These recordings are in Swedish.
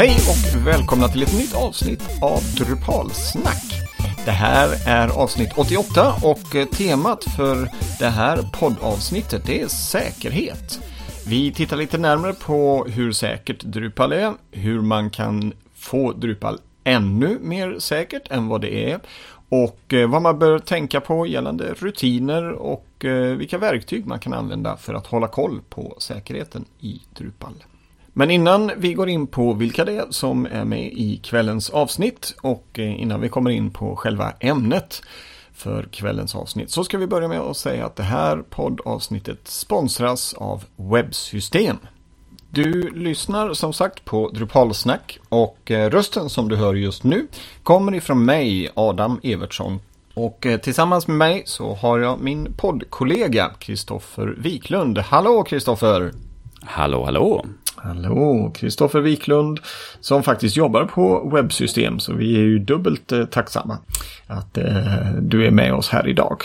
Hej och välkomna till ett nytt avsnitt av Drupalsnack. Det här är avsnitt 88 och eh, temat för det här poddavsnittet är säkerhet. Vi tittar lite närmare på hur säkert Drupal är, hur man kan få Drupal ännu mer säkert än vad det är och eh, vad man bör tänka på gällande rutiner och eh, vilka verktyg man kan använda för att hålla koll på säkerheten i Drupal. Men innan vi går in på vilka det är som är med i kvällens avsnitt och eh, innan vi kommer in på själva ämnet för kvällens avsnitt så ska vi börja med att säga att det här poddavsnittet sponsras av Webbsystem. Du lyssnar som sagt på Drupalsnack och eh, rösten som du hör just nu kommer ifrån mig, Adam Evertsson. Och eh, tillsammans med mig så har jag min poddkollega Kristoffer Wiklund. Hallå Kristoffer! Hallå, hallå! Hallå, Kristoffer Wiklund som faktiskt jobbar på webbsystem så vi är ju dubbelt eh, tacksamma att eh, du är med oss här idag.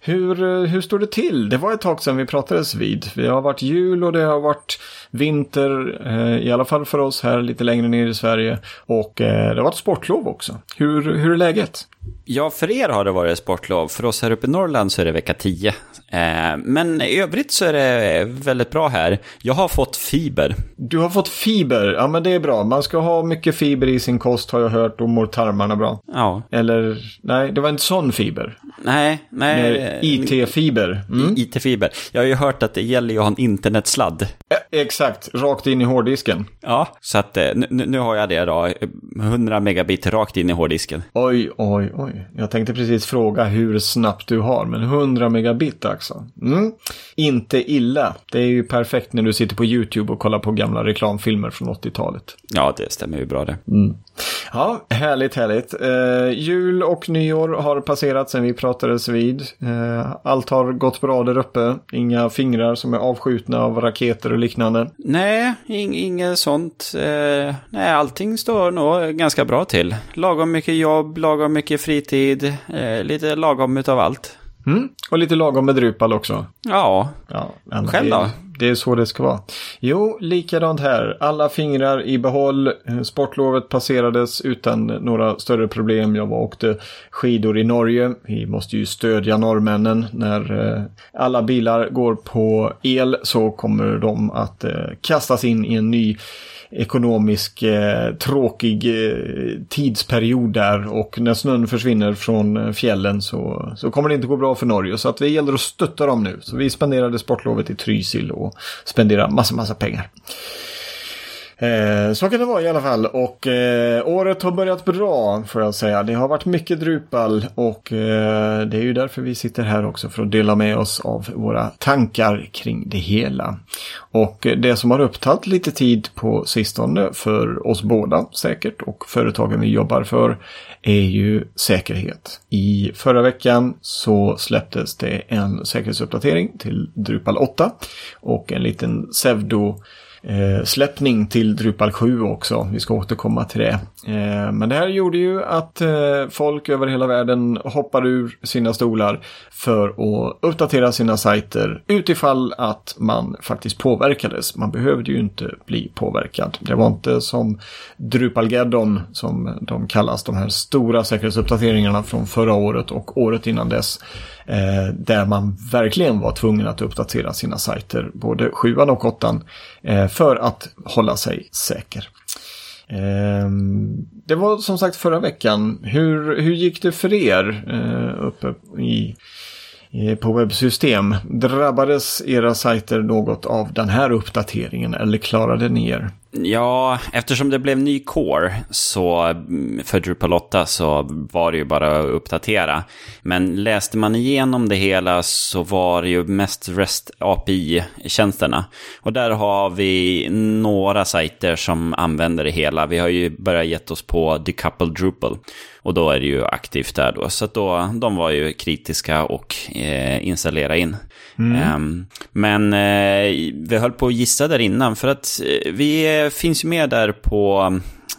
Hur, eh, hur står det till? Det var ett tag sedan vi pratades vid. Det har varit jul och det har varit vinter, eh, i alla fall för oss här lite längre ner i Sverige. Och eh, det har varit sportlov också. Hur, hur är läget? Ja, för er har det varit sportlov. För oss här uppe i Norrland så är det vecka 10. Eh, men i övrigt så är det väldigt bra här. Jag har fått fiber. Du har fått fiber? Ja, men det är bra. Man ska ha mycket fiber i sin kost har jag hört och mår tarmarna bra. Ja. Eller, nej, det var en sån fiber. Nej, nej. IT-fiber. Mm. IT-fiber. Jag har ju hört att det gäller ju att ha en internetsladd. Exakt, rakt in i hårddisken. Ja, så att eh, nu, nu har jag det då. 100 megabit rakt in i hårddisken. Oj, oj, oj. Jag tänkte precis fråga hur snabbt du har, men 100 megabit alltså. Mm. Inte illa. Det är ju perfekt när du sitter på YouTube och kollar på gamla reklamfilmer från 80-talet. Ja, det stämmer ju bra det. Mm. Ja, härligt, härligt. Eh, jul och nyår har passerat sedan vi pratades vid. Eh, allt har gått bra där uppe. Inga fingrar som är avskjutna av raketer och liknande. Nej, ing inget sånt. Eh, nej, allting står nog ganska bra till. Lagom mycket jobb, lagom mycket fritid, eh, lite lagom utav allt. Mm. Och lite lagom med Drupal också. Ja, Ja, Själv det, då? Det är så det ska vara. Jo, likadant här. Alla fingrar i behåll. Eh, Sportlovet passerades utan några större problem. Jag var åkte skidor i Norge. Vi måste ju stödja norrmännen. När eh, alla bilar går på el så kommer de att eh, kastas in i en ny ekonomisk eh, tråkig eh, tidsperiod där och när snön försvinner från eh, fjällen så, så kommer det inte gå bra för Norge. Så att det gäller att stötta dem nu. Så vi spenderade sportlovet i Trysil och spenderade massa, massa pengar. Eh, så kan det vara i alla fall och eh, året har börjat bra får jag säga. Det har varit mycket Drupal och eh, det är ju därför vi sitter här också för att dela med oss av våra tankar kring det hela. Och eh, det som har upptagit lite tid på sistone för oss båda säkert och företagen vi jobbar för är ju säkerhet. I förra veckan så släpptes det en säkerhetsuppdatering till Drupal 8 och en liten pseudo eh, släppning till Drupal 7 också. Vi ska återkomma till det. Eh, men det här gjorde ju att eh, folk över hela världen hoppar ur sina stolar för att uppdatera sina sajter utifall att man faktiskt påverkades. Man behövde ju inte bli påverkad. Det var inte som Drupalgeddon som de kallas, de här stora säkerhetsuppdateringarna från förra året och året innan dess. Eh, där man verkligen var tvungen att uppdatera sina sajter, både sjuan och åttan, eh, för att hålla sig säker. Eh, det var som sagt förra veckan. Hur, hur gick det för er eh, uppe i, i, på webbsystem? Drabbades era sajter något av den här uppdateringen eller klarade ni er? Ja, eftersom det blev ny core så mm, för Drupal 8 så var det ju bara att uppdatera. Men läste man igenom det hela så var det ju mest REST API-tjänsterna. Och där har vi några sajter som använder det hela. Vi har ju börjat gett oss på Decoupled Drupal. Och då är det ju aktivt där då. Så då, de var ju kritiska och eh, installera in. Ehm, men eh, vi höll på att gissa där innan för att eh, vi eh, finns ju med där på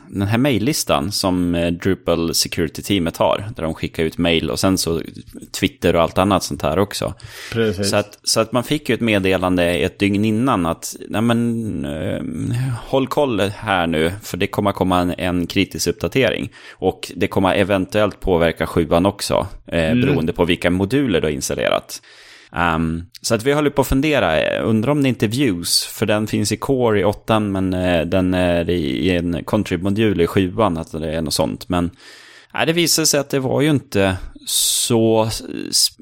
den här mejllistan som eh, Drupal Security-teamet har. Där de skickar ut mejl och sen så Twitter och allt annat sånt här också. Precis. Så att, så att man fick ju ett meddelande ett dygn innan att nej men, eh, håll koll här nu för det kommer komma en, en kritisk uppdatering. Och det kommer eventuellt påverka sjuan också eh, mm. beroende på vilka moduler du har installerat. Um, så att vi håller på att fundera, undrar om det inte är Views, för den finns i Core i 8 men uh, den är i, en Contrib-modul i 7 att det är något sånt. Men Nej, det visade sig att det var ju inte så,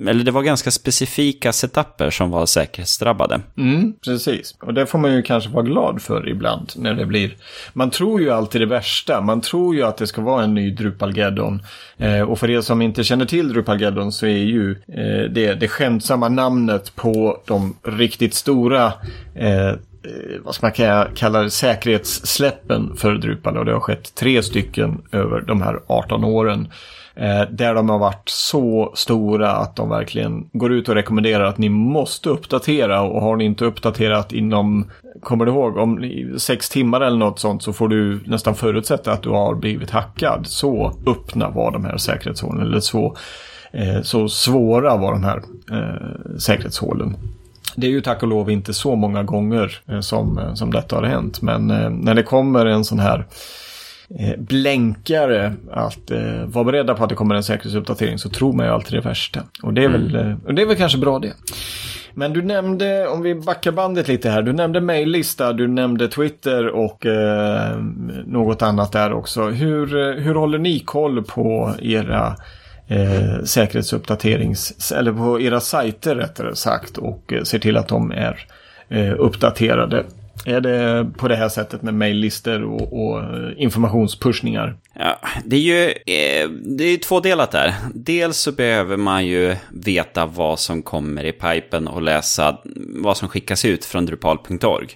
eller det var ganska specifika setuper som var säkerhetsdrabbade. Mm, precis, och det får man ju kanske vara glad för ibland när det blir. Man tror ju alltid det värsta, man tror ju att det ska vara en ny Drupalgeddon. Eh, och för er som inte känner till Drupalgeddon så är ju eh, det det skämtsamma namnet på de riktigt stora eh, Eh, vad ska man kalla det, säkerhetssläppen för Drupal och det har skett tre stycken över de här 18 åren. Eh, där de har varit så stora att de verkligen går ut och rekommenderar att ni måste uppdatera och har ni inte uppdaterat inom, kommer du ihåg, om sex timmar eller något sånt så får du nästan förutsätta att du har blivit hackad. Så öppna var de här säkerhetshålen eller så, eh, så svåra var de här eh, säkerhetshålen. Det är ju tack och lov inte så många gånger eh, som, eh, som detta har hänt. Men eh, när det kommer en sån här blänkare att eh, vara beredda på att det kommer en säkerhetsuppdatering så tror man ju alltid det värsta. Och det är, mm. väl, och det är väl kanske bra det. Men du nämnde, om vi backar bandet lite här, du nämnde mejllista, du nämnde Twitter och eh, något annat där också. Hur, hur håller ni koll på era eh, säkerhetsuppdaterings, eller på era sajter rättare sagt och eh, ser till att de är eh, uppdaterade. Är det på det här sättet med mejllistor och, och, eh, informationspushningar? Ja, det är ju eh, det är två delar där. Dels så behöver man ju veta vad som kommer i pipen och läsa vad som skickas ut från drupal.org.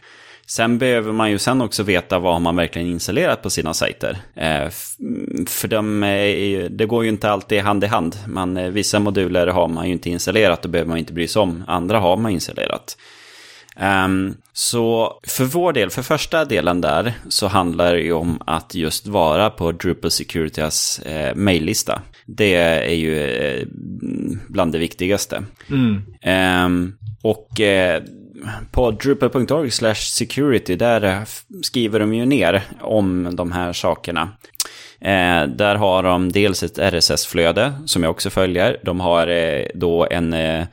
Sen behöver man ju sen också veta vad man verkligen installerat på sina sajter. Eh, för de, det går ju inte alltid hand i hand. Man, eh, vissa moduler har man ju inte installerat och behöver man inte bry sig om. Andra har man installerat. Um, så för vår del, för första delen där, så handlar det ju om att just vara på Drupal Security's eh, maillista. Det är ju eh, bland det viktigaste. Mm. Um, och eh, på drupal.org security, där eh, skriver de ju ner om de här sakerna. Eh, där har de dels ett RSS-flöde som jag också följer. De har eh, då en eh,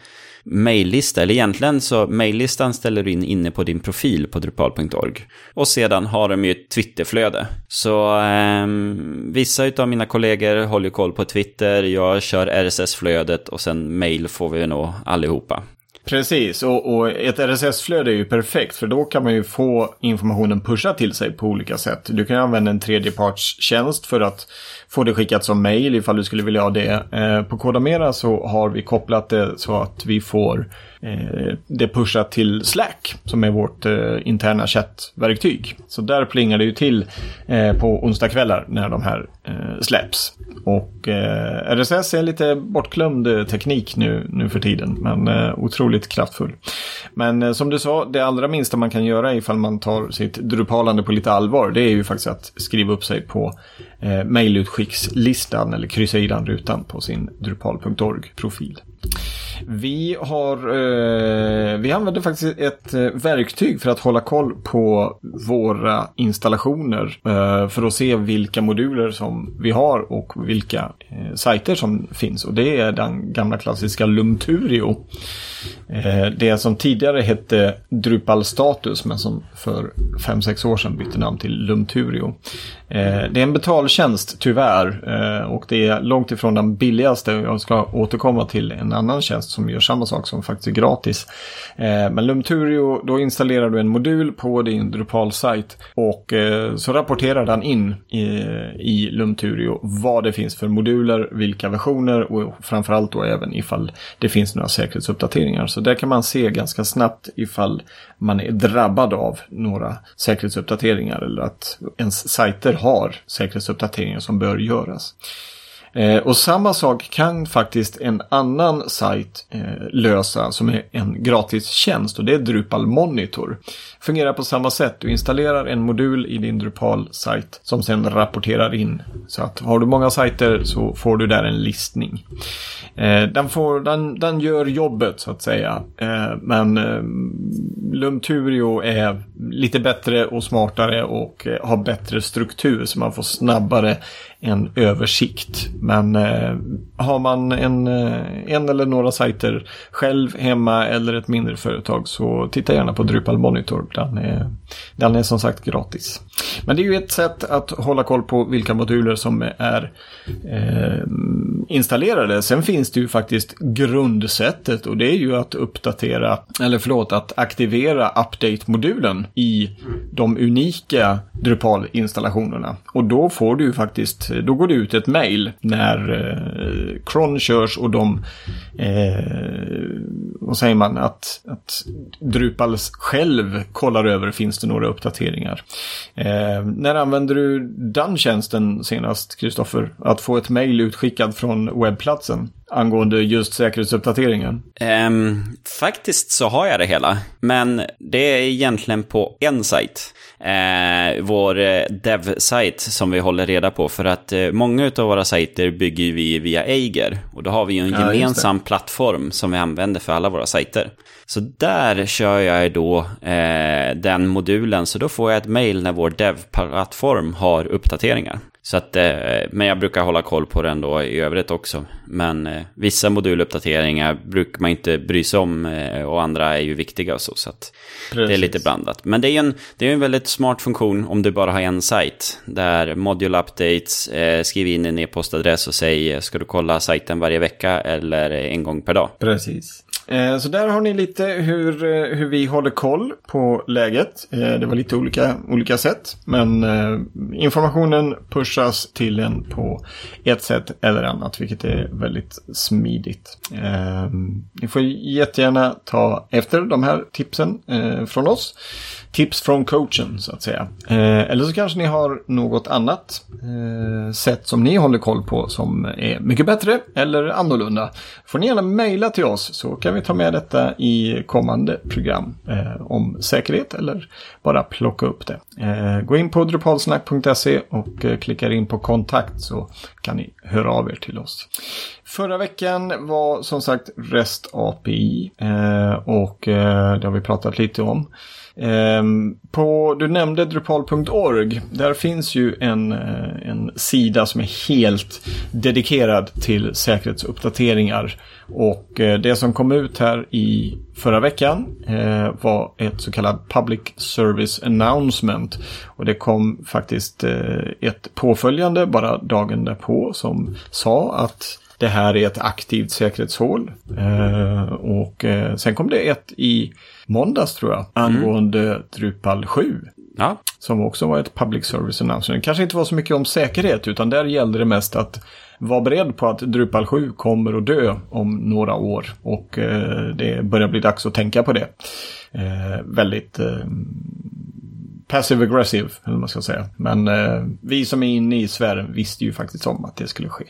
mejllista, eller egentligen så mejllistan ställer du in inne på din profil på drupal.org. Och sedan har de ju ett Twitterflöde. Så eh, vissa av mina kollegor håller koll på Twitter, jag kör RSS-flödet och sen mail får vi nog allihopa. Precis, och, och ett RSS-flöde är ju perfekt för då kan man ju få informationen pushad till sig på olika sätt. Du kan använda en tredjepartstjänst för att få det skickat som mail ifall du skulle vilja ha det. Eh, på Kodamera så har vi kopplat det så att vi får eh, det pushat till Slack som är vårt eh, interna chattverktyg. Så där plingar det ju till eh, på onsdagskvällar när de här eh, släpps. Och eh, RSS är lite bortglömd teknik nu, nu för tiden men otroligt kraftfull. Men som du sa, det allra minsta man kan göra ifall man tar sitt drupalande på lite allvar det är ju faktiskt att skriva upp sig på eh, mejlutskickslistan eller kryssa i den rutan på sin drupal.org-profil. Vi, har, eh, vi använder faktiskt ett eh, verktyg för att hålla koll på våra installationer. Eh, för att se vilka moduler som vi har och vilka eh, sajter som finns. Och det är den gamla klassiska Lumturio. Eh, det som tidigare hette Drupal Status men som för 5-6 år sedan bytte namn till Lumturio. Eh, det är en betaltjänst tyvärr eh, och det är långt ifrån den billigaste. Jag ska återkomma till en annan tjänst som gör samma sak som faktiskt är gratis. Eh, men Lumturio, då installerar du en modul på din Drupal-sajt och så rapporterar den in i Lumturio vad det finns för moduler, vilka versioner och framförallt då även ifall det finns några säkerhetsuppdateringar. Så där kan man se ganska snabbt ifall man är drabbad av några säkerhetsuppdateringar eller att ens sajter har säkerhetsuppdateringar som bör göras. Eh, och samma sak kan faktiskt en annan sajt eh, lösa som är en gratis tjänst och det är Drupal Monitor. Fungerar på samma sätt. Du installerar en modul i din Drupal-sajt som sen rapporterar in. Så att har du många sajter så får du där en listning. Eh, den, får, den, den gör jobbet så att säga. Eh, men eh, Lumturio är lite bättre och smartare och eh, har bättre struktur så man får snabbare en översikt. Men eh, har man en, eh, en eller några sajter själv hemma eller ett mindre företag så titta gärna på Drupal Monitor. Den är, den är som sagt gratis. Men det är ju ett sätt att hålla koll på vilka moduler som är eh, installerade. Sen finns det ju faktiskt grundsättet och det är ju att uppdatera, eller förlåt, att aktivera update-modulen i de unika Drupal-installationerna. Och då får du ju faktiskt, då går det ut ett mail när eh, cron körs och de, eh, vad säger man, att, att Drupal själv kollar över finns det några uppdateringar. Eh, när använder du den tjänsten senast, Kristoffer? Att få ett mail utskickad från webbplatsen angående just säkerhetsuppdateringen? Um, faktiskt så har jag det hela, men det är egentligen på en sajt. Eh, vår eh, dev-sajt som vi håller reda på. För att eh, många av våra sajter bygger vi via Eiger. Och då har vi ju en ja, gemensam plattform som vi använder för alla våra sajter. Så där kör jag då eh, den modulen, så då får jag ett mail när vår dev-plattform har uppdateringar. Så att, eh, men jag brukar hålla koll på den då i övrigt också. Men eh, vissa moduluppdateringar brukar man inte bry sig om eh, och andra är ju viktiga och så. Så att det är lite blandat. Men det är ju en, det är en väldigt smart funktion om du bara har en sajt. Där module updates, skriv in en e-postadress och säg ska du kolla sajten varje vecka eller en gång per dag. Precis. Eh, så där har ni lite hur, eh, hur vi håller koll på läget. Eh, det var lite olika, olika sätt. Men informationen pushas till en på ett sätt eller annat. Vilket är väldigt smidigt. Ni får jättegärna ta efter de här tipsen från oss tips från coachen så att säga. Eh, eller så kanske ni har något annat eh, sätt som ni håller koll på som är mycket bättre eller annorlunda. Får ni gärna mejla till oss så kan vi ta med detta i kommande program eh, om säkerhet eller bara plocka upp det. Eh, gå in på drupalsnack.se och eh, klicka in på kontakt så kan ni höra av er till oss. Förra veckan var som sagt REST API eh, och eh, det har vi pratat lite om. Ehm, på, du nämnde Drupal.org. Där finns ju en, eh, en sida som är helt dedikerad till säkerhetsuppdateringar. Och eh, det som kom ut här i förra veckan eh, var ett så kallat Public Service Announcement. Och det kom faktiskt ett påföljande bara dagen därpå som sa att det här är ett aktivt säkerhetshål. och sen kom det ett i måndags tror jag, mm. angående mm. Drupal 7. Ja. Som också var ett public service announcement. Kanske inte var så mycket om säkerhet utan där gällde det mest att vara beredd på att Drupal 7 kommer att dö om några år. Och eh, det börjar bli dags att tänka på det. Eh, väldigt eh, passive aggressive, eller man ska säga. Men eh, vi som är inne i sfären visste ju faktiskt om att det skulle ske.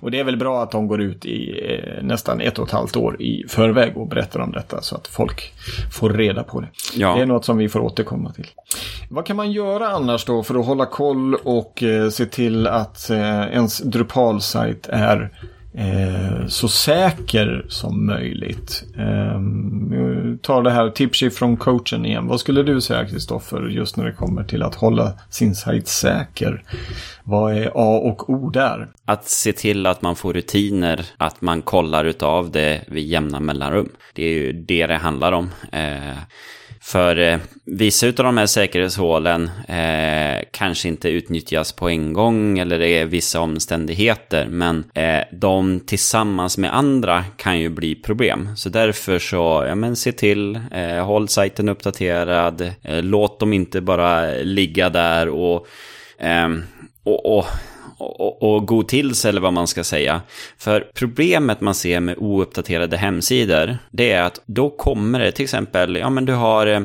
Och det är väl bra att de går ut i eh, nästan ett och ett halvt år i förväg och berättar om detta så att folk får reda på det. Ja. Det är något som vi får återkomma till. Vad kan man göra annars då för att hålla koll och eh, se till att eh, ens Drupal-sajt är eh, så säker som möjligt. Eh, tar det här tipset från coachen igen. Vad skulle du säga Kristoffer just när det kommer till att hålla sin sajt säker? Vad är A och O där? Att se till att man får rutiner, att man kollar utav det vid jämna mellanrum. Det är ju det det handlar om. Eh, för eh, vissa av de här säkerhetshålen eh, kanske inte utnyttjas på en gång eller det är vissa omständigheter. Men eh, de tillsammans med andra kan ju bli problem. Så därför så, ja men se till, eh, håll sajten uppdaterad. Eh, låt dem inte bara ligga där och, eh, och, och och, och go till sig eller vad man ska säga. För problemet man ser med ouppdaterade hemsidor, det är att då kommer det till exempel, ja men du har eh,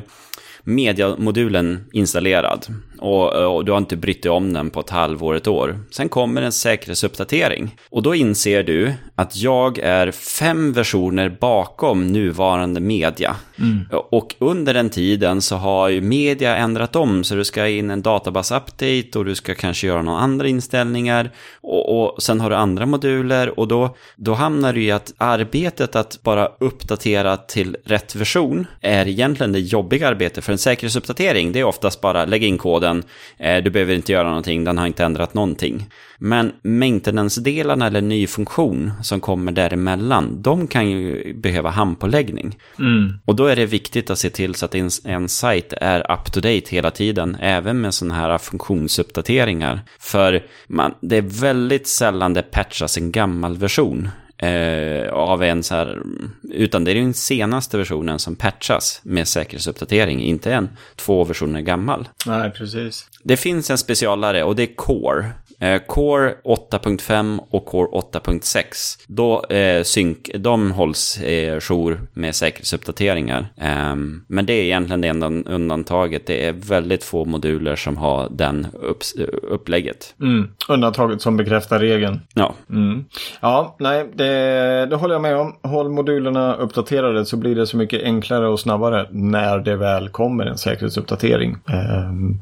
mediamodulen installerad och, och, du har inte brytt dig om den på ett halvår, ett år. Sen kommer en säkerhetsuppdatering. Och då inser du att jag är fem versioner bakom nuvarande media. Mm. Och under den tiden så har ju media ändrat om, så du ska in en databas-update och du ska kanske göra några andra inställningar. Och, och sen har du andra moduler och då, då hamnar du i att arbetet att bara uppdatera till rätt version är egentligen det jobbiga arbetet. För en säkerhetsuppdatering, det är oftast bara lägga in koden, eh, du behöver inte göra någonting, den har inte ändrat någonting. Men maintenance-delarna eller ny funktion som kommer däremellan, de kan ju behöva handpåläggning. Mm. Och då är det viktigt att se till så att en, en sajt är up to date hela tiden, även med sådana här funktionsuppdateringar. För man, det är väldigt sällan det patchas en gammal version. Eh, av en så här, utan det är den senaste versionen som patchas med säkerhetsuppdatering, inte en två versioner gammal. Nej, precis. Det finns en specialare och det är Core. Eh, Core 8.5 och Core 8.6. Då eh, synk, de hålls eh, jour med säkerhetsuppdateringar. Eh, men det är egentligen det enda undantaget. Det är väldigt få moduler som har den upp, upplägget. Mm. Undantaget som bekräftar regeln. Ja. Mm. Ja, nej, det, det håller jag med om. Håll modulerna uppdaterade så blir det så mycket enklare och snabbare när det väl kommer en säkerhetsuppdatering. Um,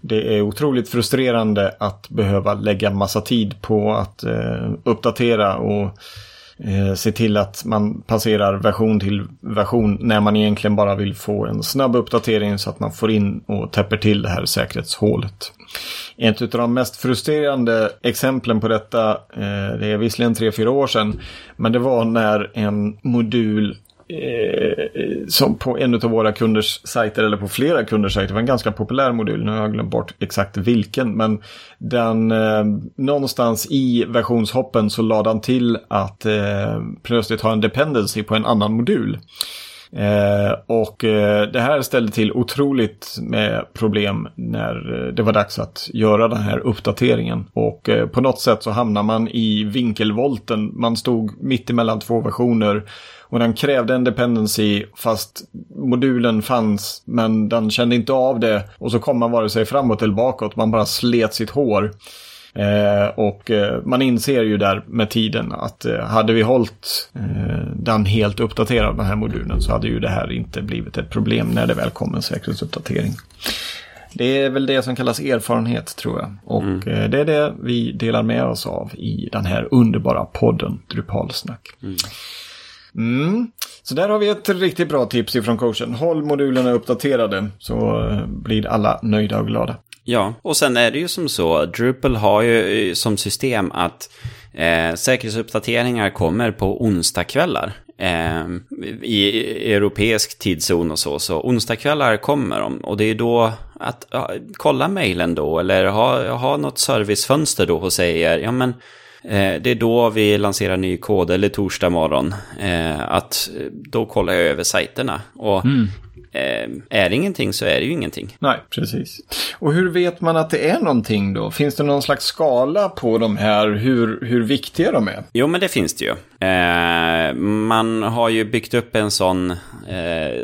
det är otroligt frustrerande att behöva lägga massa tid på att eh, uppdatera och eh, se till att man passerar version till version när man egentligen bara vill få en snabb uppdatering så att man får in och täpper till det här säkerhetshålet. Ett av de mest frustrerande exemplen på detta, eh, det är visserligen tre fyra år sedan, men det var när en modul eh, som på en av våra kunders sajter eller på flera kunders sajter. Det var en ganska populär modul. Nu har jag glömt bort exakt vilken. Men den eh, någonstans i versionshoppen så lade han till att eh, plötsligt ha en dependency på en annan modul. Eh, och eh, det här ställde till otroligt med problem när eh, det var dags att göra den här uppdateringen. Och eh, på något sätt så hamnar man i vinkelvolten. Man stod mitt emellan två versioner och den krävde en dependency fast modulen fanns men den kände inte av det. Och så kom man vare sig framåt eller bakåt, man bara slet sitt hår. Eh, och eh, man inser ju där med tiden att eh, hade vi hållit eh, den helt uppdaterad, den här modulen, så hade ju det här inte blivit ett problem när det väl kom en säkerhetsuppdatering. Det är väl det som kallas erfarenhet tror jag. Och mm. Eh, det är det vi delar med oss av i den här underbara podden Drupalsnack. Mm. Mm. Så där har vi ett riktigt bra tips ifrån coachen. Håll modulerna uppdaterade så eh, blir alla nöjda och glada. Ja, och sen är det ju som så, Drupal har ju eh, som system att eh, säkerhetsuppdateringar kommer på onsdagskvällar. Eh, I europeisk tidszon och så, så onsdagskvällar kommer de. Och det är då att ja, kolla mejlen då, eller ha, ha något servicefönster då och säger, ja men Eh, det är då vi lanserar ny kod, eller torsdag morgon. Eh, att då kollar jag över sajterna. Och mm. är det ingenting så är det ju ingenting. Nej, precis. Och hur vet man att det är någonting då? Finns det någon slags skala på de här, hur, hur viktiga de är? Jo, men det finns det ju. man har ju byggt upp en sån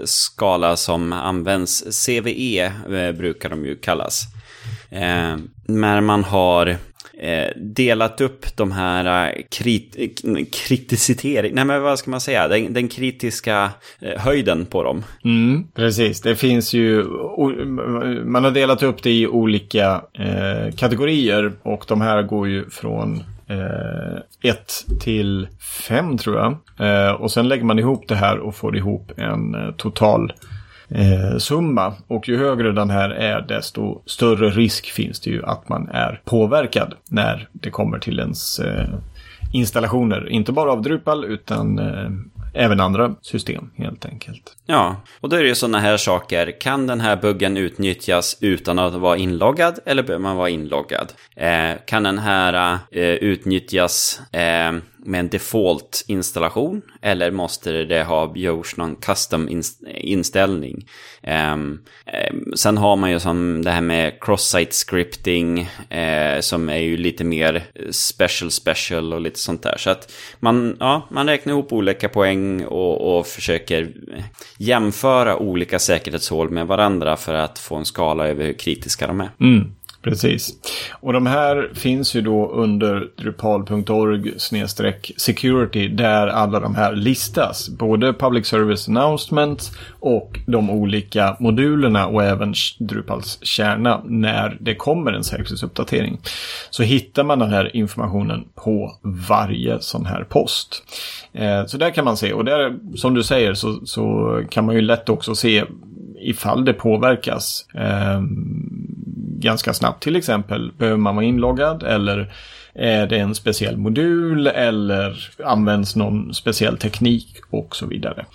skala som används, CVE brukar de ju kallas. när man har eh, Eh, delat upp de här eh, krit kriticitering, nej men vad ska man säga, den, den kritiska eh, höjden på dem. Mm, precis, det finns ju, man har delat upp det i olika eh, kategorier och de här går ju från 1 eh, till 5 tror jag. Eh, och sen lägger man ihop det här och får ihop en eh, total eh, summa. Och ju högre den här är desto större risk finns det ju att man är påverkad när det kommer till ens eh, installationer. Inte bara av Drupal utan eh, även andra system helt enkelt. Ja, och då är det ju sådana här saker. Kan den här buggen utnyttjas utan att vara inloggad eller behöver man vara inloggad? Eh, kan den här eh, utnyttjas eh, med en default-installation eller måste det ha gjorts någon custom inställning? Um, um, sen har man ju som det här med cross-site scripting uh, som är ju lite mer special special och lite sånt där. Så att man, ja, man räknar ihop olika poäng och, och försöker jämföra olika säkerhetshål med varandra för att få en skala över hur kritiska de är. Mm. Precis. Och de här finns ju då under drupal.org security där alla de här listas. Både Public Service Announcements och de olika modulerna och även Drupals kärna när det kommer en säkerhetsuppdatering. Så hittar man den här informationen på varje sån här post. Eh, så där kan man se och där som du säger så, så kan man ju lätt också se ifall det påverkas. Ehm, Ganska snabbt till exempel. Behöver man vara inloggad eller är det en speciell modul eller används någon speciell teknik och så vidare.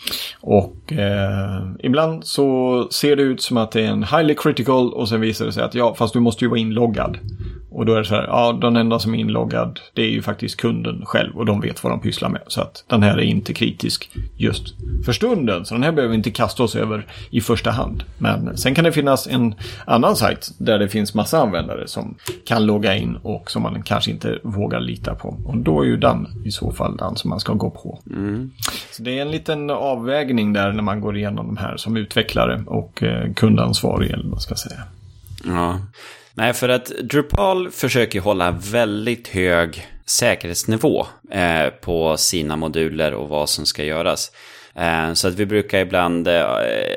Och eh, ibland så ser det ut som att det är en highly critical och sen visar det sig att ja, fast du måste ju vara inloggad. Och då är det så här, ja, den enda som är inloggad det är ju faktiskt kunden själv och de vet vad de pysslar med. Så att den här är inte kritisk just för stunden. Så den här behöver vi inte kasta oss över i första hand. Men sen kan det finnas en annan sajt där det finns massa användare som kan logga in och som man kanske inte vågar lita på. Och då är ju den i så fall den som man ska gå på. Mm. Så det är en liten avvägning där när man går igenom de här som utvecklare och eh, kundansvarig eller vad man ska säga. Ja. Nej, för att Drupal försöker hålla väldigt hög säkerhetsnivå eh, på sina moduler och vad som ska göras. Eh, så att vi brukar ibland, eh,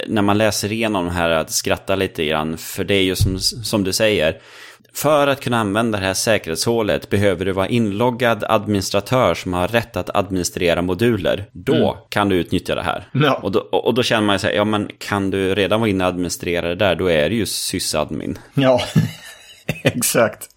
när man läser igenom de här, att skratta lite grann. För det är ju som, som du säger, för att kunna använda det här säkerhetshålet behöver du vara inloggad administratör som har rätt att administrera moduler. Då mm. kan du utnyttja det här. Ja. Och, då, och då känner man sig, ja men kan du redan vara inne och administrera det där, då är det ju sysadmin. Ja. Exakt.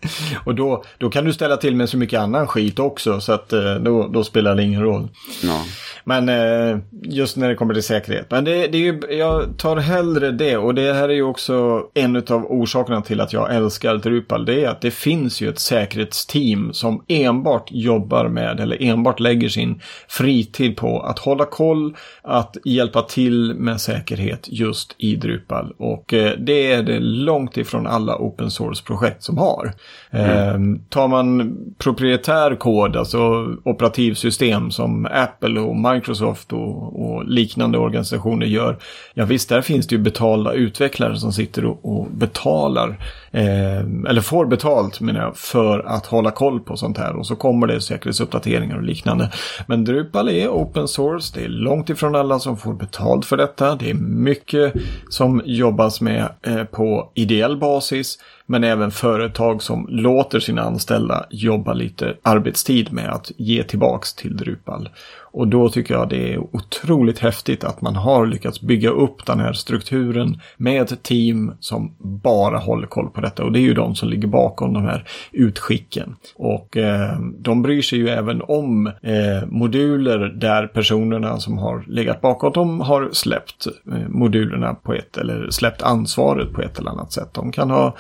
Och då, då kan du ställa till med så mycket annan skit också så att eh, då, då spelar det ingen roll. Ja. Men eh, just när det kommer till säkerhet. Men det, det är ju, jag tar hellre det och det här är ju också en av orsakerna till att jag älskar Drupal. Det är att det finns ju ett säkerhetsteam som enbart jobbar med eller enbart lägger sin fritid på att hålla koll, att hjälpa till med säkerhet just i Drupal. Och eh, det är det långt ifrån alla open source-projekt som har. Mm. Eh, tar man proprietär kod, alltså operativsystem som Apple och Microsoft och, och, liknande organisationer gör. Ja visst, där finns det ju betalda utvecklare som sitter och, och betalar, eh, eller får betalt menar jag, för att hålla koll på sånt här. Och så kommer det säkerhetsuppdateringar och liknande. Men Drupal är open source, det är långt ifrån alla som får betalt för detta. Det är mycket som jobbas med eh, på ideell basis. Men även företag som låter sina anställda jobba lite arbetstid med att ge tillbaks till Drupal. Och då tycker jag det är otroligt häftigt att man har lyckats bygga upp den här strukturen med ett team som bara håller koll på detta. Och det är ju de som ligger bakom de här utskicken. Och eh, de bryr sig ju även om eh, moduler där personerna som har legat bakom dem har släppt eh, modulerna på ett eller släppt ansvaret på ett eller annat sätt. De kan ha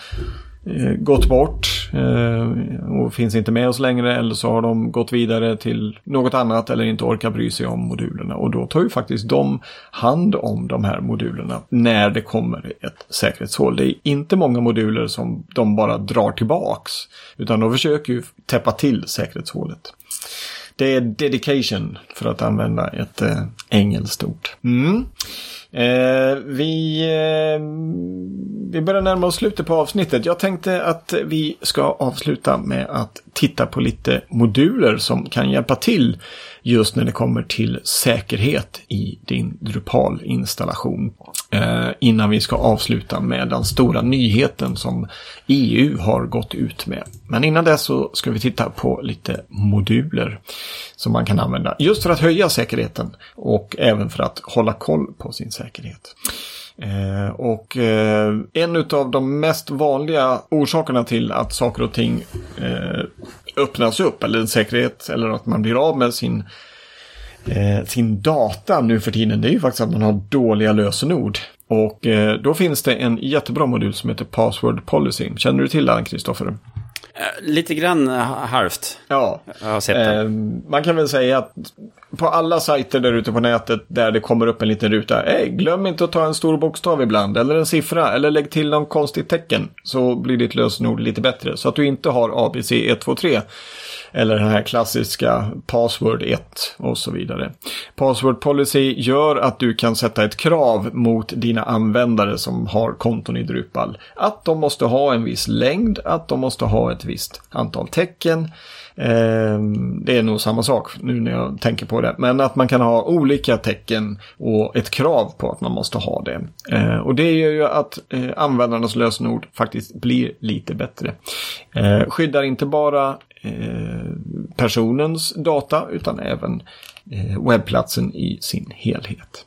Eh, gått bort eh, och finns inte med oss längre eller så har de gått vidare till något annat eller inte orkar bry sig om modulerna och då tar ju faktiskt de hand om de här modulerna när det kommer ett säkerhetshål. Det är inte många moduler som de bara drar tillbaks utan de försöker ju täppa till säkerhetshålet. Det är dedication för att använda ett eh, engelskt ord. Mm. Eh, vi, eh, vi börjar närma oss slutet på avsnittet. Jag tänkte att vi ska avsluta med att titta på lite moduler som kan hjälpa till just när det kommer till säkerhet i din Drupal-installation. Eh, innan vi ska avsluta med den stora nyheten som EU har gått ut med. Men innan det så ska vi titta på lite moduler som man kan använda just för att höja säkerheten och även för att hålla koll på sin säkerhet. Eh, och eh, en av de mest vanliga orsakerna till att saker och ting eh, öppnas upp, eller en säkerhet, eller att man blir av med sin, eh, sin data nu för tiden, det är ju faktiskt att man har dåliga lösenord. Och eh, då finns det en jättebra modul som heter Password Policy. Känner du till den, Kristoffer? Lite grann halvt. Ja. Jag har sett. Eh, man kan väl säga att på alla sajter där ute på nätet där det kommer upp en liten ruta. Hey, glöm inte att ta en stor bokstav ibland eller en siffra eller lägg till någon konstigt tecken. Så blir ditt lösenord lite bättre. Så att du inte har ABC 123. Eller den här klassiska password 1 och så vidare. Password policy gör att du kan sätta ett krav mot dina användare som har konton i Drupal. Att de måste ha en viss längd, att de måste ha ett visst antal tecken. Ehm, det är nog samma sak nu när jag tänker på det. Men att man kan ha olika tecken och ett krav på att man måste ha det. Eh, och det gör ju att eh, användarnas lösenord faktiskt blir lite bättre. Eh, skyddar inte bara eh, personens data utan även eh, webbplatsen i sin helhet.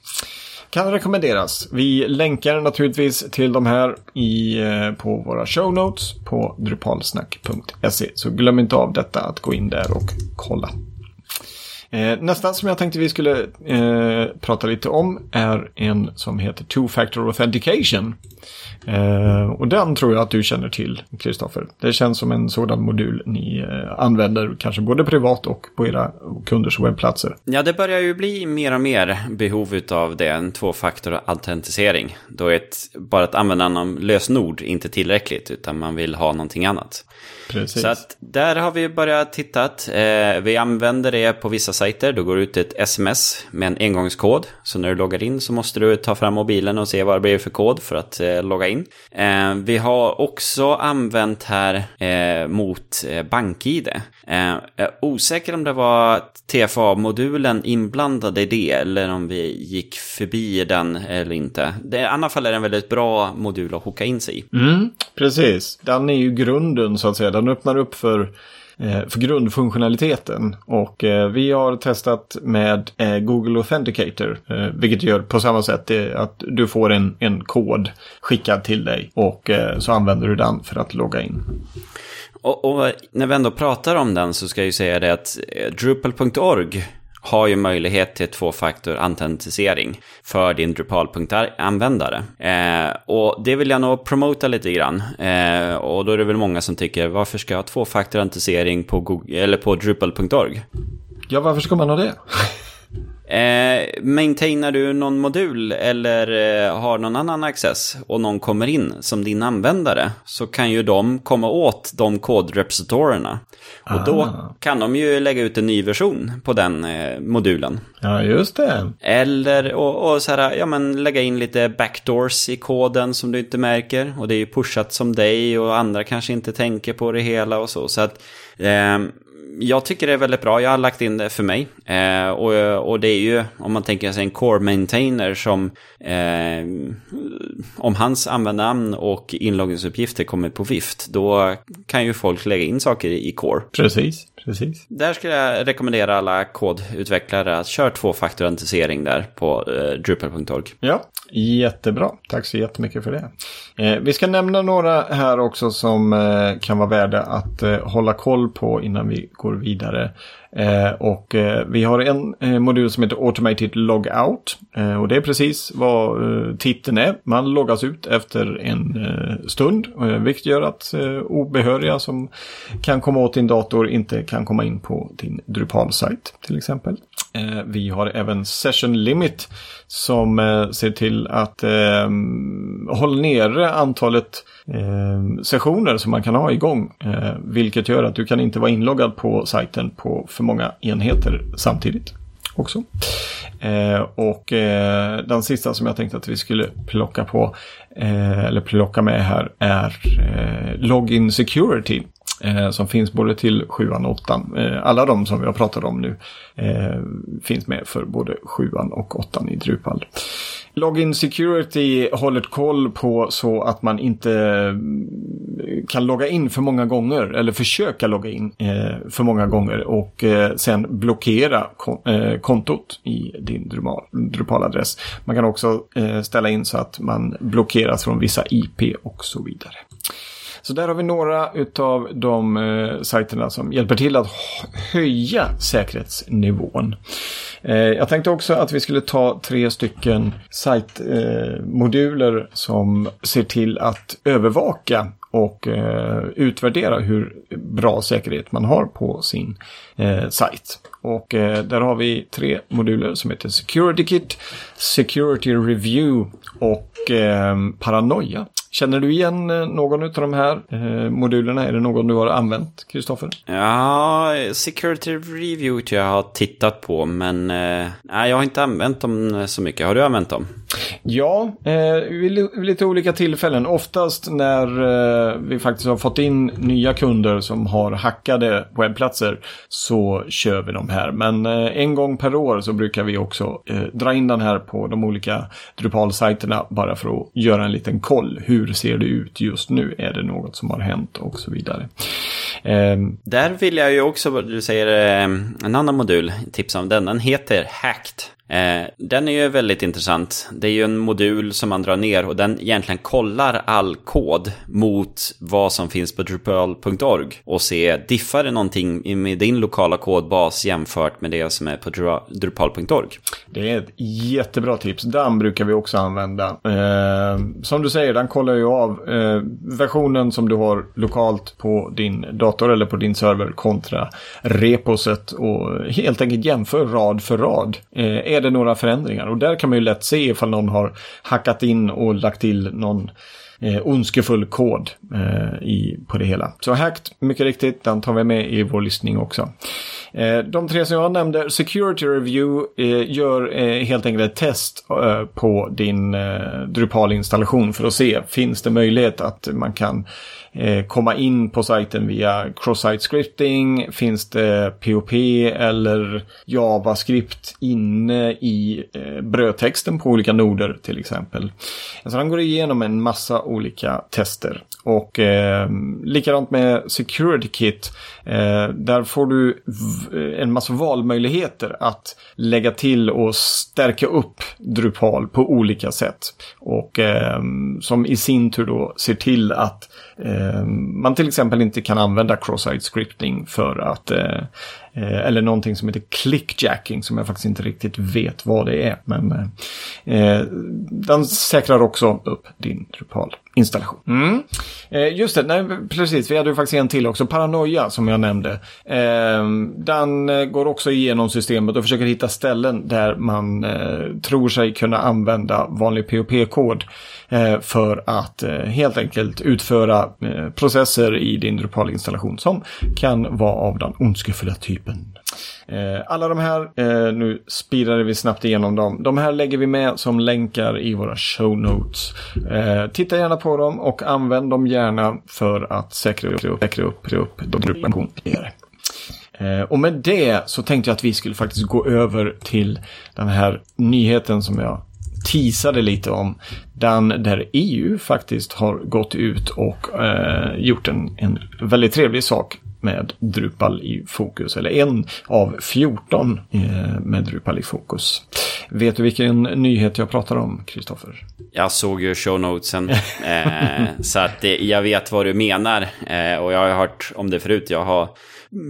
Kan rekommenderas. Vi länkar naturligtvis till de här i, eh, på våra show notes på drupalsnack.se. Så glöm inte av detta att gå in där och kolla. Eh, nästa som jag tänkte vi skulle eh, prata lite om är en som heter Two Factor Authentication. Eh, och den tror jag att du känner till, Kristoffer. Det känns som en sådan modul ni eh, använder kanske både privat och på era kunders webbplatser. Ja, det börjar ju bli mer och mer behov av det, en tvåfaktorautentisering. Då är ett, bara ett användande av lösenord inte tillräckligt, utan man vill ha någonting annat. Precis. Så att där har vi börjat titta. Eh, vi använder det på vissa sajter. Då går det ut ett sms med en engångskod. Så när du loggar in så måste du ta fram mobilen och se vad det blir för kod för att eh, logga in. Eh, vi har också använt här eh, mot eh, BankID. Eh, jag är osäker om det var TFA-modulen inblandad i det eller om vi gick förbi den eller inte. Det, I alla fall är det en väldigt bra modul att hooka in sig i. Mm, precis. Den är ju grunden så att säga. Den öppnar upp för, eh, för grundfunktionaliteten. Och eh, vi har testat med eh, Google Authenticator. Eh, vilket gör på samma sätt att du får en, en kod skickad till dig. Och eh, så använder du den för att logga in. Och, och, när vi ändå pratar om den så ska jag ju säga det att eh, Drupal.org har ju möjlighet till tvåfaktor autentisering för din Drupal.användare. Eh, och det vill jag nog promota lite grann. Eh, och då är det väl många som tycker varför ska jag ha tvåfaktor autentisering på, Google, eller på Drupal.org? Ja, varför ska man ha det? Eh, maintainar du någon modul eller eh, har någon annan access och någon kommer in som din användare så kan ju de komma åt de kodrepositorerna. Och då Ah. kan de ju lägga ut en ny version på den eh, modulen. Ja, just det. Eller och, och så här, ja, men lägga in lite backdoors i koden som du inte märker. Och det är ju pushat som dig och andra kanske inte tänker på det hela och så. Så att eh, jag tycker det är väldigt bra. Jag har lagt in det för mig. Eh, och, och det är ju, om man tänker sig en core maintainer som eh, om hans användarnamn och inloggningsuppgifter kommer på vift, då kan ju folk lägga in saker i core. Precis, precis. Där skulle jag rekommendera alla kodutvecklare att köra tvåfaktorautentisering där på eh, Drupal.org. Ja, jättebra. Tack så jättemycket för det. Eh, vi ska nämna några här också som eh, kan vara värda att eh, hålla koll på innan vi går vidare. Eh, och eh, vi har en eh, modul som heter Automated Logout. Och det är precis vad titeln är. Man loggas ut efter en stund. Vilket gör att obehöriga som kan komma åt din dator inte kan komma in på din Drupal-sajt till exempel. Eh, vi har även Session Limit som eh, ser till att eh, hålla nere antalet eh, sessioner som man kan ha igång. Eh, vilket gör att du kan inte vara inloggad på sajten på för många enheter samtidigt. Också. Eh, och eh, den sista som jag tänkte att vi skulle plocka på, eh, eller plocka med här, är eh, Login Security. Eh, som finns både till 7 och 8. Eh, alla de som vi har pratat om nu eh, finns med för både 7 och 8 i Drupal. Login Security håller koll på så att man inte mm, kan logga in för många gånger eller försöka logga in eh, för många gånger och eh, sen blockera kon eh, kontot i din Drupal- Drupal-adress. Man kan också eh, ställa in så att man blockeras från vissa IP och så vidare. Så där har vi några utav de eh, sajterna som hjälper till att höja säkerhetsnivån. Eh, jag tänkte också att vi skulle ta tre stycken sajtmoduler eh, som ser till att övervaka och eh, utvärdera hur bra säkerhet man har på sin eh, sajt. Och eh, där har vi tre moduler som heter Security Kit, Security Review och eh, Paranoia. Känner du igen eh, någon av de här eh, modulerna? Är det någon du har använt, Kristoffer? Ja, Security Review tror jag har tittat på, men eh, jag har inte använt dem så mycket. Har du använt dem? Ja, eh, vid lite olika tillfällen. Oftast när eh, vi faktiskt har fått in nya kunder som har hackade webbplatser så kör vi de här. Men eh, en gång per år så brukar vi också eh, dra in den här på de olika Drupal-sajterna bara för att göra en liten koll. Hur hur ser det ut just nu? Är det något som har hänt och så vidare. Ehm, Där vill jag ju också, du säger eh, en annan modul, tipsa om den. Den heter Hacked. Eh, den är ju väldigt intressant. Det är ju en modul som man drar ner och den egentligen kollar all kod mot vad som finns på Drupal.org och se diffar det någonting med din lokala kodbas jämfört med det som är på Drupal.org. Det är ett jättebra tips. Den brukar vi också använda. Eh, som du säger, den kollar ju av eh, versionen som du har lokalt på din dator eller på din server kontra reposet och helt enkelt jämför rad för rad. Eh, är det några förändringar? Och där kan man ju lätt se ifall någon har hackat in och lagt till någon eh, ondskefull kod eh, i, på det hela. Så Hacked, mycket riktigt, den tar vi med i vår listning också. Eh, de tre som jag nämnde, Security Review eh, gör eh, helt enkelt ett test eh, på din eh, Drupal-installation för att se, finns det möjlighet att man kan Eh, komma in på sajten via cross-site scripting? Finns det POP eller JavaScript inne i eh, brödtexten på olika noder till exempel? Så han går igenom en massa olika tester. Och eh, likadant med Security Kit. Eh, där får du en massa valmöjligheter att lägga till och stärka upp Drupal på olika sätt. Och eh, som i sin tur då ser till att Eh, man till exempel inte kan använda cross-site scripting för att eh, eller någonting som heter clickjacking som jag faktiskt inte riktigt vet vad det är. Men eh, den säkrar också upp din Drupal-installation. Mm. Eh, just det, nej, precis. Vi hade ju faktiskt en till också. Paranoia som jag nämnde. Eh, den eh, går också igenom systemet och försöker hitta ställen där man eh, tror sig kunna använda vanlig POP-kod för att helt enkelt utföra processer i din Drupal-installation som kan vara av den ondskefulla typen typen. Eh, alla de här, eh, nu speedade vi snabbt igenom dem. De här lägger vi med som länkar i våra show notes. Eh, titta gärna på dem och använd dem gärna för att säkra upp, säkra upp, upp gruppen eh, och med det så tänkte jag att vi skulle faktiskt gå över till den här nyheten som jag teasade lite om. Den där EU faktiskt har gått ut och eh, gjort en, en väldigt trevlig sak med Drupal i fokus, eller en av 14 eh, med Drupal i fokus. Vet du vilken nyhet jag pratar om, Kristoffer? Jag såg ju shownotesen, eh, så att jag vet vad du menar. Eh, och jag har hört om det förut. Jag har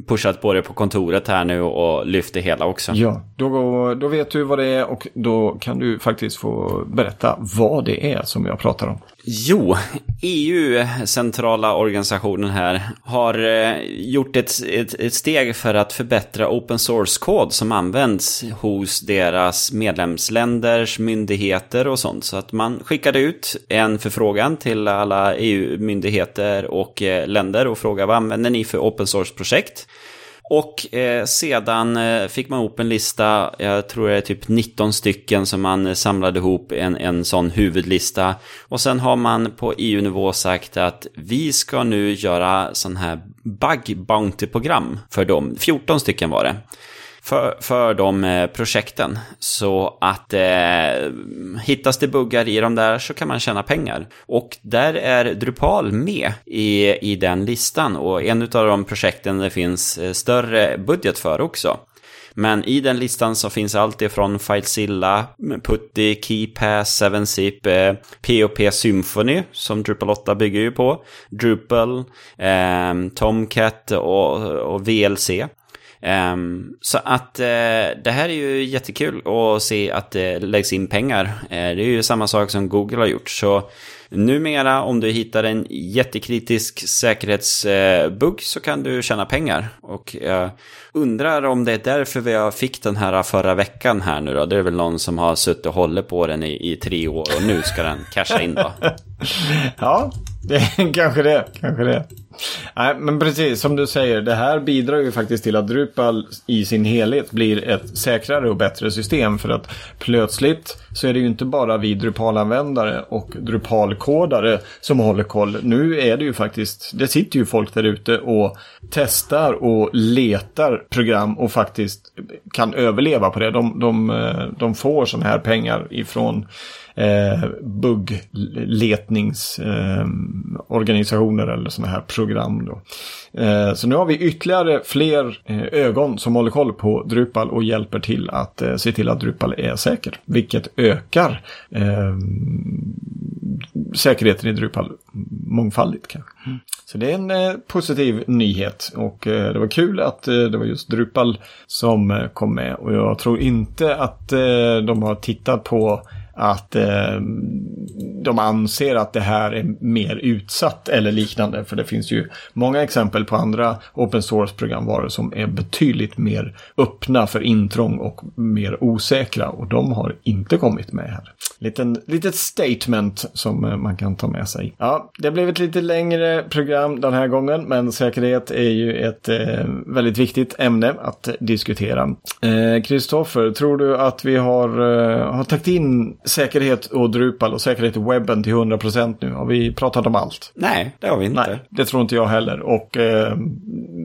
pushat på det på kontoret här nu och lyft det hela också. Ja, då, då vet du vad det är och då kan du faktiskt få berätta vad det är som jag pratar om. Jo, EU, centrala organisationen här, har eh, gjort ett, ett, ett steg för att förbättra open source-kod som används hos deras medlemsländers myndigheter och sånt. Så att man skickade ut en förfrågan till alla EU-myndigheter och eh, länder och frågade vad använder ni för open source-projekt? Och eh, sedan eh, fick man ihop en lista, jag tror det är typ 19 stycken som man eh, samlade ihop en, en sån huvudlista. Och sen har man på EU-nivå sagt att vi ska nu göra sån här bug bounty-program för dem. 14 stycken var det för, för de eh, projekten. Så att eh, hittas det buggar i de där så kan man tjäna pengar. Och där är Drupal med i, i den listan och en av de projekten det finns eh, större budget för också. Men i den listan så finns allt ifrån FileZilla, Putty, KeyPass, 7zip, eh, POP Symphony som Drupal 8 bygger ju på, Drupal, eh, Tomcat och, och VLC. Um, så att uh, det här är ju jättekul att se att det läggs in pengar. Uh, det är ju samma sak som Google har gjort. Så numera om du hittar en jättekritisk säkerhetsbugg så kan du tjäna pengar. Och jag undrar om det är därför vi fick den här förra veckan här nu då. Det är väl någon som har suttit och hållit på den i, i tre år och nu ska den casha in då. ja, det, kanske det. Kanske det. Nej, men precis som du säger, det här bidrar ju faktiskt till att Drupal i sin helhet blir ett säkrare och bättre system. För att plötsligt så är det ju inte bara vi Drupal-användare och Drupal-kodare som håller koll. Nu är det ju faktiskt, det sitter ju folk där ute och testar och letar program och faktiskt kan överleva på det. De, de, eh, de får sådana här pengar ifrån eh, buggletningsorganisationer eh, eller sådana här program. Då. Eh, så nu har vi ytterligare fler eh, ögon som håller koll på Drupal och hjälper till att eh, se till att Drupal är säker. Vilket ökar eh, säkerheten i Drupal mångfaldigt kanske. Mm. Så det är en eh, positiv nyhet och eh, det var kul att eh, det var just Drupal som kom med och jag tror inte att de har tittat på att eh, de anser att det här är mer utsatt eller liknande. För det finns ju många exempel på andra open source-programvaror som är betydligt mer öppna för intrång och mer osäkra. Och de har inte kommit med här. Liten, litet statement som eh, man kan ta med sig. Ja, det blev ett lite längre program den här gången, men säkerhet är ju ett eh, väldigt viktigt ämne att diskutera. Kristoffer, eh, tror du att vi har, eh, har tagit in säkerhet och Drupal och säkerhet i webben till 100% nu? Har vi pratat om allt? Nej, det har vi inte. Nej, det tror inte jag heller. Och eh,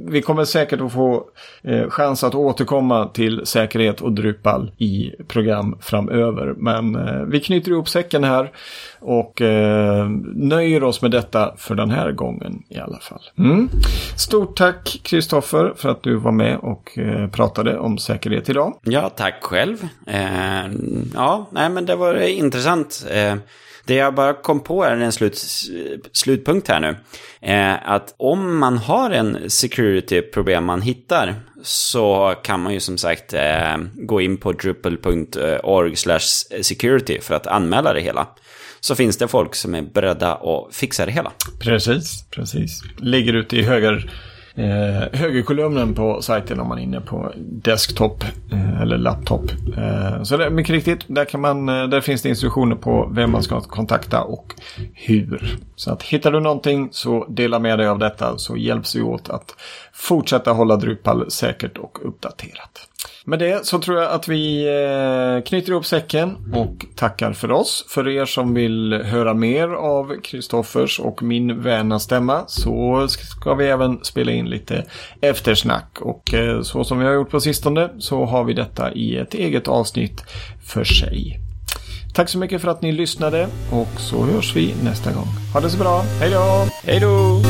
vi kommer säkert att få eh, chans att återkomma till säkerhet och Drupal i program framöver. Men eh, vi knyter ihop säcken här och eh, nöjer oss med detta för den här gången i alla fall. Mm. Stort tack Kristoffer för att du var med och eh, pratade om säkerhet idag. Ja, tack själv. Eh, ja, nej men det var var intressant. Eh, det jag bara kom på är en slut, slutpunkt här nu. Eh, att om man har en security-problem man hittar så kan man ju som sagt eh, gå in på drupal.org security för att anmäla det hela. Så finns det folk som är beredda att fixa det hela. Precis, precis. Ligger ute i höger eh, högerkolumnen på sajten om man är inne på desktop eh, eller laptop. Eh, så det är mycket riktigt, där, kan man, eh, där finns det instruktioner på vem man ska kontakta och hur. Så att hittar du någonting så dela med dig av detta så hjälps vi åt att fortsätta hålla Drupal säkert och uppdaterat. Med det så tror jag att vi eh, knyter ihop säcken och tackar för oss. För er som vill höra mer av Kristoffers och min väna stämma så ska vi även spela in lite eftersnack. Och eh, så som vi har gjort på sistone så har vi detta i ett eget avsnitt för sig. Tack så mycket för att ni lyssnade och så hörs vi nästa gång. Ha det så bra. Hej då! Hej då!